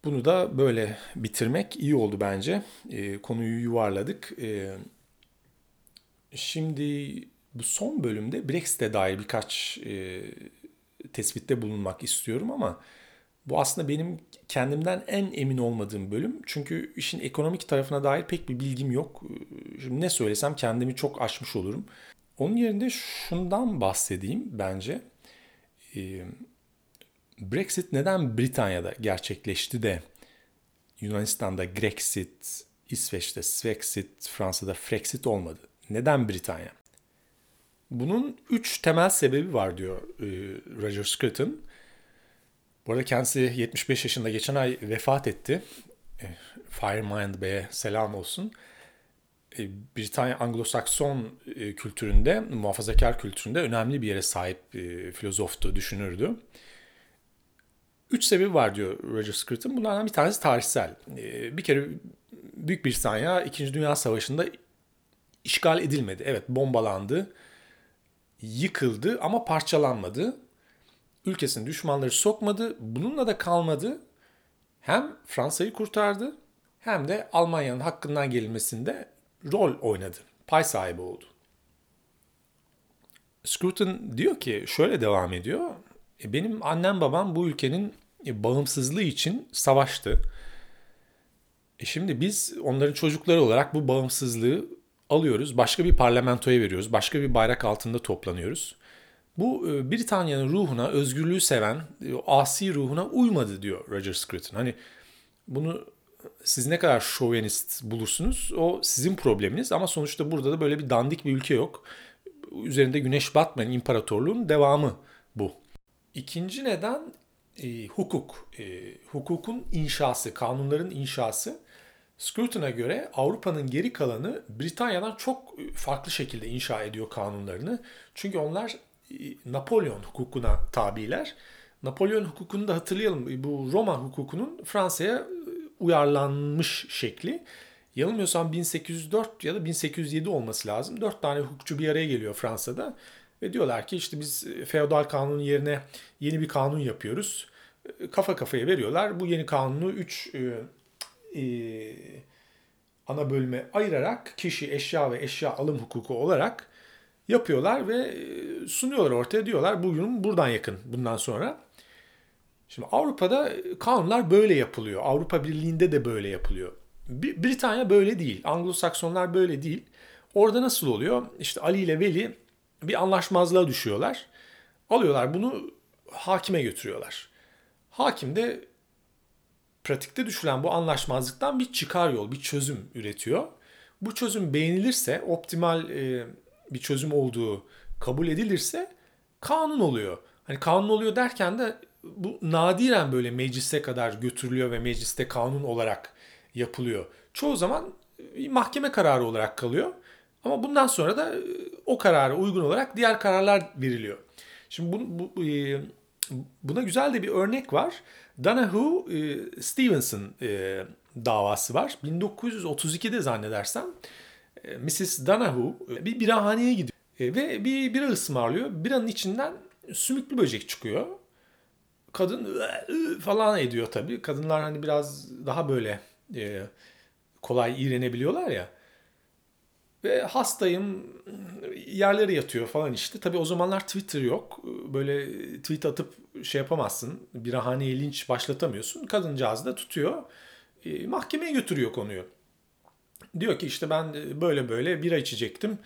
Bunu da böyle bitirmek iyi oldu bence. E, konuyu yuvarladık. E, şimdi bu son bölümde Brexit'e dair birkaç e, tespitte bulunmak istiyorum ama bu aslında benim kendimden en emin olmadığım bölüm. Çünkü işin ekonomik tarafına dair pek bir bilgim yok. Şimdi ne söylesem kendimi çok aşmış olurum. Onun yerinde şundan bahsedeyim bence. Brexit neden Britanya'da gerçekleşti de Yunanistan'da Grexit, İsveç'te Svexit, Fransa'da Frexit olmadı? Neden Britanya? Bunun üç temel sebebi var diyor Roger Scruton. Bu arada kendisi 75 yaşında geçen ay vefat etti. E, Firemind Bey'e selam olsun. E, Britanya Anglo-Sakson e, kültüründe, muhafazakar kültüründe önemli bir yere sahip e, filozoftu, düşünürdü. Üç sebebi var diyor Roger Scruton. Bunlardan bir tanesi tarihsel. Bir kere Büyük Britanya 2. Dünya Savaşı'nda işgal edilmedi. Evet bombalandı. yıkıldı ama parçalanmadı. Ülkesinin düşmanları sokmadı. Bununla da kalmadı. Hem Fransa'yı kurtardı hem de Almanya'nın hakkından gelinmesinde rol oynadı. Pay sahibi oldu. Scruton diyor ki şöyle devam ediyor. E, benim annem babam bu ülkenin e, bağımsızlığı için savaştı. E şimdi biz onların çocukları olarak bu bağımsızlığı alıyoruz. Başka bir parlamentoya veriyoruz. Başka bir bayrak altında toplanıyoruz. Bu e, Britanya'nın ruhuna, özgürlüğü seven, asi ruhuna uymadı diyor Roger Scruton. Hani bunu siz ne kadar şovenist bulursunuz o sizin probleminiz ama sonuçta burada da böyle bir dandik bir ülke yok. Üzerinde güneş batmayan imparatorluğun devamı bu. İkinci neden e, hukuk. E, hukukun inşası, kanunların inşası. Scruton'a göre Avrupa'nın geri kalanı Britanya'dan çok farklı şekilde inşa ediyor kanunlarını. Çünkü onlar e, Napolyon hukukuna tabiler. Napolyon hukukunu da hatırlayalım. Bu Roma hukukunun Fransa'ya uyarlanmış şekli. Yanılmıyorsam 1804 ya da 1807 olması lazım. Dört tane hukukçu bir araya geliyor Fransa'da. Ve diyorlar ki işte biz feodal kanunun yerine yeni bir kanun yapıyoruz. Kafa kafaya veriyorlar. Bu yeni kanunu 3 e, e, ana bölüme ayırarak kişi, eşya ve eşya alım hukuku olarak yapıyorlar ve e, sunuyorlar ortaya diyorlar bugün buradan yakın bundan sonra. Şimdi Avrupa'da kanunlar böyle yapılıyor. Avrupa Birliği'nde de böyle yapılıyor. Britanya böyle değil. Anglo-Saksonlar böyle değil. Orada nasıl oluyor? İşte Ali ile Veli bir anlaşmazlığa düşüyorlar. Alıyorlar bunu hakime götürüyorlar. Hakim de pratikte düşülen bu anlaşmazlıktan bir çıkar yol, bir çözüm üretiyor. Bu çözüm beğenilirse, optimal e, bir çözüm olduğu kabul edilirse kanun oluyor. Hani kanun oluyor derken de bu nadiren böyle meclise kadar götürülüyor ve mecliste kanun olarak yapılıyor. Çoğu zaman mahkeme kararı olarak kalıyor. Ama bundan sonra da e, o karara uygun olarak diğer kararlar veriliyor. Şimdi bu, bu, e, buna güzel de bir örnek var. Donahue e, Stevenson davası var. 1932'de zannedersem Mrs. Donahue bir birahaneye gidiyor ve bir bira ısmarlıyor. Biranın içinden sümüklü böcek çıkıyor. Kadın falan ediyor tabii. Kadınlar hani biraz daha böyle kolay iğrenebiliyorlar ya. Ve hastayım yerlere yatıyor falan işte. Tabii o zamanlar Twitter yok. Böyle tweet atıp şey yapamazsın. Bir haneye linç başlatamıyorsun. Kadıncağız da tutuyor. E, mahkemeye götürüyor konuyu. Diyor ki işte ben böyle böyle bira içecektim.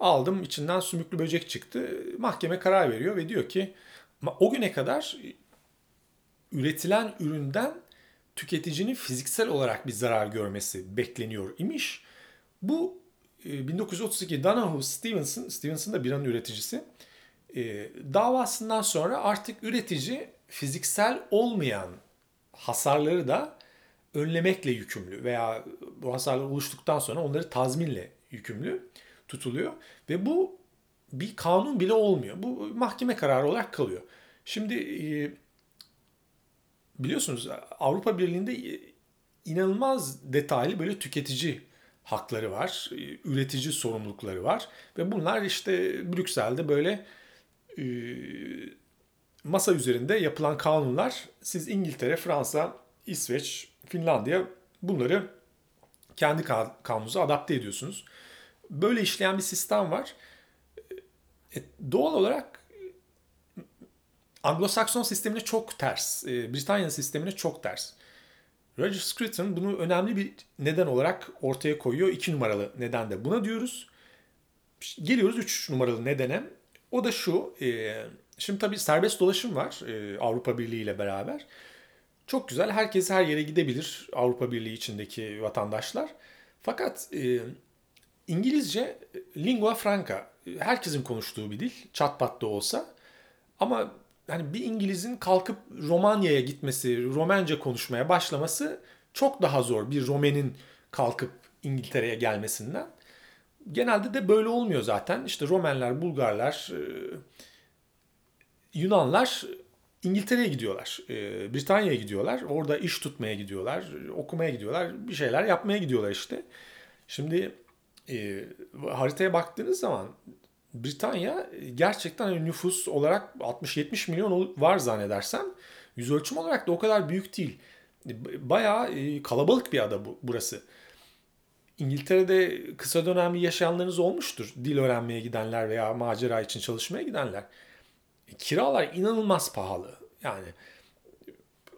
Aldım içinden sümüklü böcek çıktı. Mahkeme karar veriyor ve diyor ki o güne kadar üretilen üründen tüketicinin fiziksel olarak bir zarar görmesi bekleniyor imiş. Bu 1932 e, Donahue Stevenson, Stevenson da biranın üreticisi. E, davasından sonra artık üretici fiziksel olmayan hasarları da önlemekle yükümlü veya bu hasarlar oluştuktan sonra onları tazminle yükümlü tutuluyor. Ve bu bir kanun bile olmuyor. Bu mahkeme kararı olarak kalıyor. Şimdi e, biliyorsunuz Avrupa Birliği'nde inanılmaz detaylı böyle tüketici hakları var, üretici sorumlulukları var ve bunlar işte Brüksel'de böyle e, masa üzerinde yapılan kanunlar siz İngiltere, Fransa, İsveç, Finlandiya bunları kendi kanununuza adapte ediyorsunuz. Böyle işleyen bir sistem var. E, doğal olarak Anglo-Sakson sistemine çok ters. E, Britanya sistemine çok ters. Roger Scruton bunu önemli bir neden olarak ortaya koyuyor. İki numaralı neden de buna diyoruz. Geliyoruz üç numaralı nedene. O da şu. E, şimdi tabii serbest dolaşım var e, Avrupa Birliği ile beraber. Çok güzel. Herkes her yere gidebilir Avrupa Birliği içindeki vatandaşlar. Fakat e, İngilizce lingua franca. Herkesin konuştuğu bir dil. Çatpat da olsa. Ama hani bir İngiliz'in kalkıp Romanya'ya gitmesi, Romence konuşmaya başlaması çok daha zor bir Romen'in kalkıp İngiltere'ye gelmesinden. Genelde de böyle olmuyor zaten. İşte Romenler, Bulgarlar, e, Yunanlar İngiltere'ye gidiyorlar. E, Britanya'ya gidiyorlar. Orada iş tutmaya gidiyorlar. Okumaya gidiyorlar. Bir şeyler yapmaya gidiyorlar işte. Şimdi e, haritaya baktığınız zaman Britanya gerçekten hani nüfus olarak 60-70 milyon var zannedersem. Yüz ölçüm olarak da o kadar büyük değil. Bayağı e, kalabalık bir ada bu, burası. İngiltere'de kısa dönemli yaşayanlarınız olmuştur. Dil öğrenmeye gidenler veya macera için çalışmaya gidenler. E, kiralar inanılmaz pahalı. Yani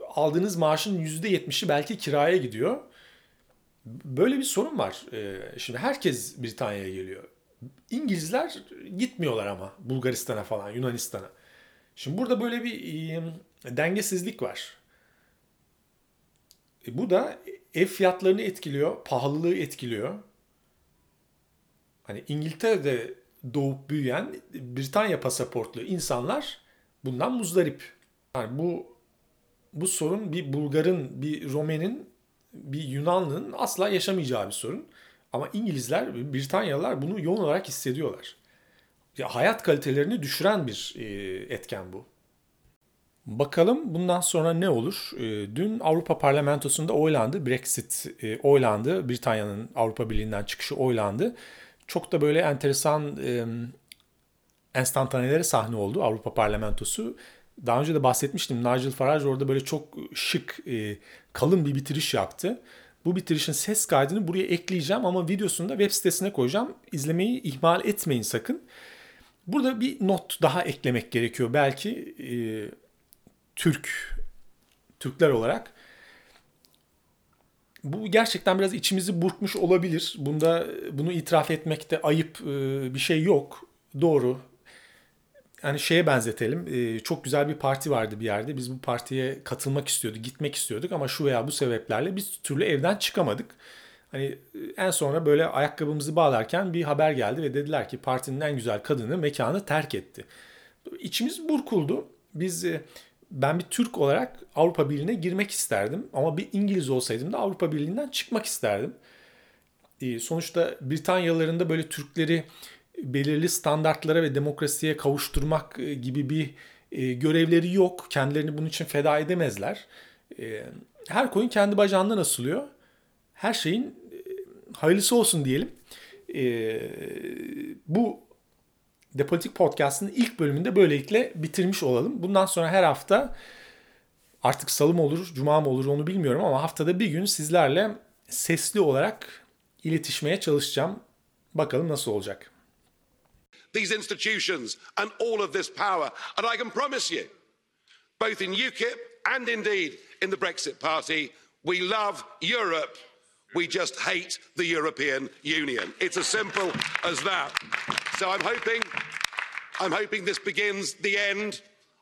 aldığınız maaşın %70'i belki kiraya gidiyor. Böyle bir sorun var. E, şimdi herkes Britanya'ya geliyor. İngilizler gitmiyorlar ama Bulgaristan'a falan, Yunanistan'a. Şimdi burada böyle bir dengesizlik var. E, bu da ev fiyatlarını etkiliyor, pahalılığı etkiliyor. Hani İngiltere'de doğup büyüyen Britanya pasaportlu insanlar bundan muzdarip. Yani bu bu sorun bir Bulgar'ın, bir Romen'in, bir Yunanlı'nın asla yaşamayacağı bir sorun. Ama İngilizler, Britanyalılar bunu yoğun olarak hissediyorlar. Ya hayat kalitelerini düşüren bir e, etken bu. Bakalım bundan sonra ne olur? E, dün Avrupa Parlamentosu'nda oylandı. Brexit e, oylandı. Britanya'nın Avrupa Birliği'nden çıkışı oylandı. Çok da böyle enteresan enstantanelere sahne oldu Avrupa Parlamentosu. Daha önce de bahsetmiştim. Nigel Farage orada böyle çok şık, kalın bir bitiriş yaptı. Bu bitirişin ses kaydını buraya ekleyeceğim ama videosunu da web sitesine koyacağım. İzlemeyi ihmal etmeyin sakın. Burada bir not daha eklemek gerekiyor belki e, Türk Türkler olarak. Bu gerçekten biraz içimizi burkmuş olabilir. Bunda bunu itiraf etmekte ayıp e, bir şey yok. Doğru yani şeye benzetelim. E, çok güzel bir parti vardı bir yerde. Biz bu partiye katılmak istiyorduk, gitmek istiyorduk ama şu veya bu sebeplerle biz türlü evden çıkamadık. Hani e, en sonra böyle ayakkabımızı bağlarken bir haber geldi ve dediler ki partinin en güzel kadını mekanı terk etti. İçimiz burkuldu. Biz e, ben bir Türk olarak Avrupa Birliği'ne girmek isterdim ama bir İngiliz olsaydım da Avrupa Birliği'nden çıkmak isterdim. Sonuçta Britanyalıların da böyle Türkleri belirli standartlara ve demokrasiye kavuşturmak e, gibi bir e, görevleri yok. Kendilerini bunun için feda edemezler. E, her koyun kendi bacağından asılıyor. Her şeyin hayırlısı olsun diyelim. Bu Depolitik Podcast'ın ilk bölümünde böylelikle bitirmiş olalım. Bundan sonra her hafta artık salı mı olur, cuma mı olur onu bilmiyorum ama haftada bir gün sizlerle sesli olarak iletişmeye çalışacağım. Bakalım nasıl olacak. These institutions and all of this power. And I can promise you, both in UKIP and indeed in the Brexit Party, we love Europe. We just hate the European Union. It's as simple as that. So I'm hoping, I'm hoping this begins the end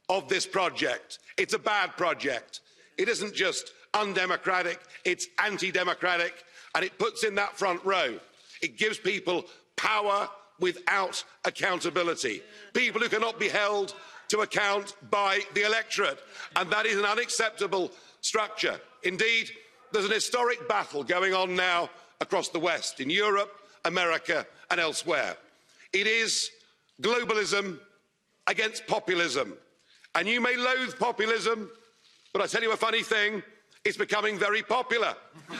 of this project. It's a bad project. It isn't just undemocratic, it's anti democratic, and it puts in that front row. It gives people power without accountability. People who cannot be held to account by the electorate. And that is an unacceptable structure. Indeed, there's an historic battle going on now across the West, in Europe, America, and elsewhere. It is globalism against populism. And you may loathe populism, but I tell you a funny thing it's becoming very popular. and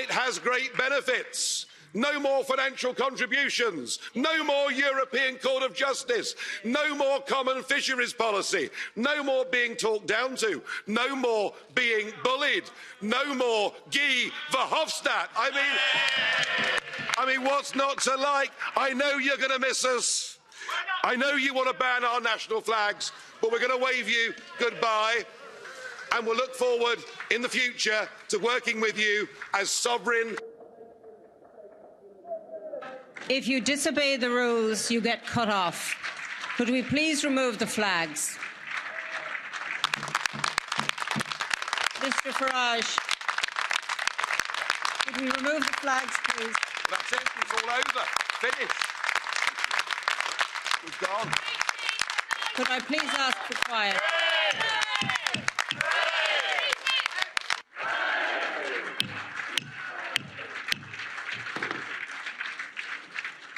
it has great benefits. No more financial contributions. No more European Court of Justice. No more common fisheries policy. No more being talked down to. No more being bullied. No more Guy Verhofstadt. I mean, I mean, what's not to like? I know you're going to miss us. I know you want to ban our national flags, but we're going to wave you goodbye and we'll look forward in the future to working with you as sovereign. If you disobey the rules, you get cut off. Could we please remove the flags? Mr Farage, could we remove the flags, please? Well, That's it. It's all over. Finished. We've gone. Could I please ask for quiet?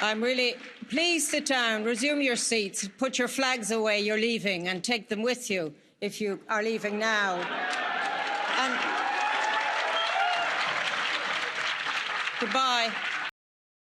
I'm really. Please sit down, resume your seats, put your flags away, you're leaving, and take them with you if you are leaving now. And goodbye.